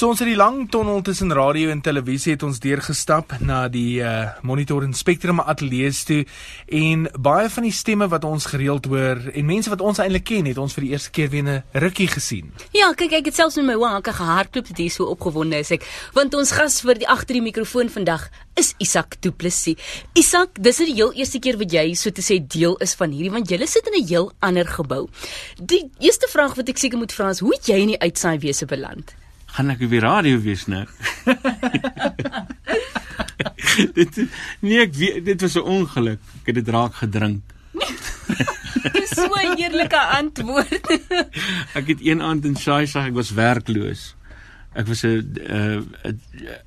So ons het die lang tonnel tussen radio en televisie het ons deurgestap na die uh, Monitor en Spectrum ateljee toe en baie van die stemme wat ons gereeld hoor en mense wat ons eintlik ken het ons vir die eerste keer weer 'n rukkie gesien. Ja, kyk ek het selfs in my wanke gehardloop dit hier so opgewonde is ek want ons gas vir die agter die mikrofoon vandag is Isak Du Plessis. Isak, dis die heel eerste keer wat jy so te sê deel is van hierdie want jy sit in 'n heel ander gebou. Die eerste vraag wat ek seker moet vra is hoe het jy in die uitsaai wese beland? Gaan ek op die radio wees nou. dit nee ek weet dit was 'n ongeluk. Ek het dit raak gedrink. Dis so 'n eerlike antwoord. ek het een aand in Shaisa ek was werkloos. Ek was 'n uh,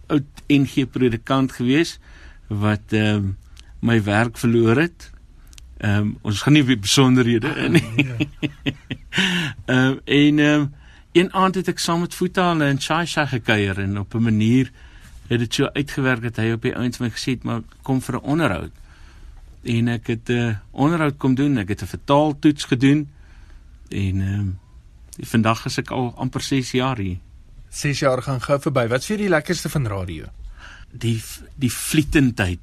oud NG predikant gewees wat ehm um, my werk verloor het. Ehm um, ons gaan nie besonderhede in nie. Ehm um, en ehm um, een aand het ek saam met Voetale en Chaisha gekuier en op 'n manier het dit so uitgewerk dat hy op die ouens my gesê het maar kom vir 'n onderhoud. En ek het 'n uh, onderhoud kom doen. Ek het 'n vertaaltoets gedoen. En ehm uh, vandag is ek al amper 6 jaar hier. 6 jaar gaan gou verby. Wat vir die lekkerste van radio? Die die vlietendheid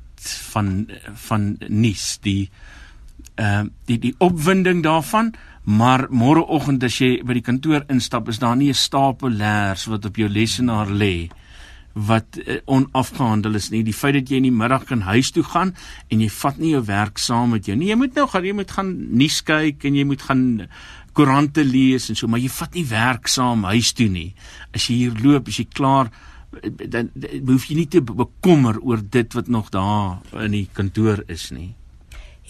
van van nuus, die ehm uh, die die opwinding daarvan maar môreoggend as jy by die kantoor instap is daar nie 'n stapel leers wat op jou lesenaar lê wat uh, onafgehandel is nie. Die feit dat jy in die middag kan huis toe gaan en jy vat nie jou werk saam met jou nie. Jy moet nou gaan jy moet gaan nuus kyk en jy moet gaan koerante lees en so maar jy vat nie werk saam huis toe nie. As jy hier loop as jy klaar dan hoef jy nie te bekommer oor dit wat nog daar in die kantoor is nie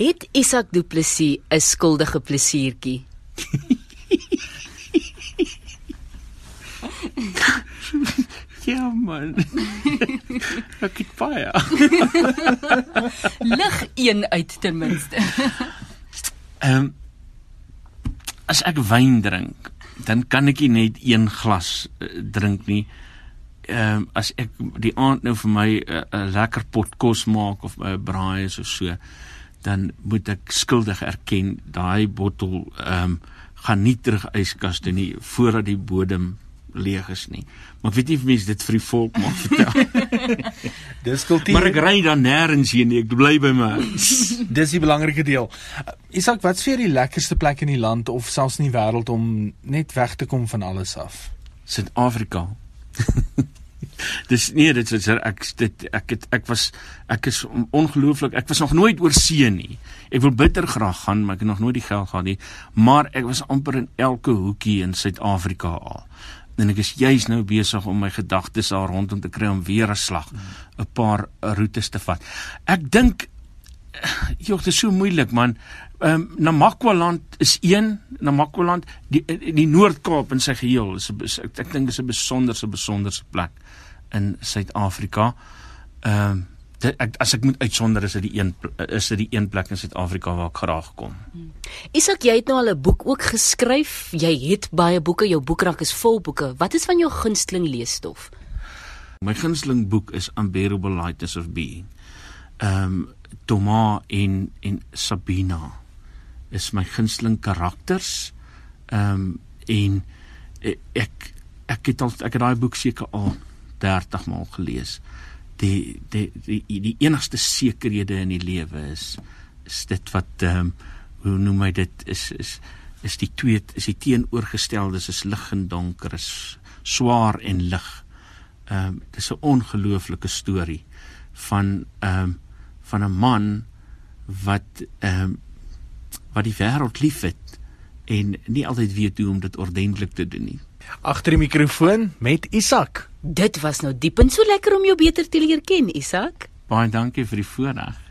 Het Isak Du Plessis 'n skuldige plesiertjie? ja man. Ek het baie. Lig een uit ten minste. Ehm um, as ek wyn drink, dan kan ek nie net een glas uh, drink nie. Ehm um, as ek die aand nou vir my 'n uh, lekker pot kos maak of 'n uh, braai is of so, dan moet ek skuldig erken daai bottel ehm um, gaan nie terug yskas toe nie voordat die bodem leeg is nie. Maar weet nie of mense dit vir die volk mag vertel. Dis kultuur. Maar ek ry dan nêrens heen nie. Ek bly by my. Dis die belangrike deel. Uh, Isak, wat's vir die lekkerste plek in die land of selfs in die wêreld om net weg te kom van alles af? Suid-Afrika. dis nee dit is ek dit ek het ek was ek is ongelooflik ek was nog nooit oor see nie. Ek wil bitter graag gaan maar ek het nog nooit die geld gehad nie. Maar ek was amper in elke hoekie in Suid-Afrika al. En ek is juis nou besig om my gedagtes daar rondom te kry om weer 'n slag 'n paar roetes te vat. Ek dink joh dit is so moeilik man Ehm um, Namakwaland is een Namakwaland die die Noord-Kaap in sy geheel is 'n ek, ek dink is 'n besonderse besonderse plek in Suid-Afrika. Ehm um, ek as ek moet uitsonder is dit die een is dit die een plek in Suid-Afrika waar ek graag kom. Hmm. Isak, jy het nou al 'n boek ook geskryf. Jy het baie boeke, jou boekrak is vol boeke. Wat is van jou gunsteling leesstof? My gunsteling boek is Unbearable Lightness of Being. Ehm um, Thomas en en Sabina is my gunsteling karakters. Ehm um, en ek ek het al ek het daai boek seker al 30 maal gelees. Die die die die enigste sekerhede in die lewe is is dit wat ehm um, hoe noem my dit is is is die twee is die teenoorgesteldes is lig en donker is swaar en lig. Ehm um, dis 'n ongelooflike storie van ehm um, van 'n man wat ehm um, wat die wêreld liefhet en nie altyd weet hoe om dit ordentlik te doen nie. Agter die mikrofoon met Isak. Dit was nou diep en so lekker om jou beter te leer ken, Isak. Baie dankie vir die voorreg.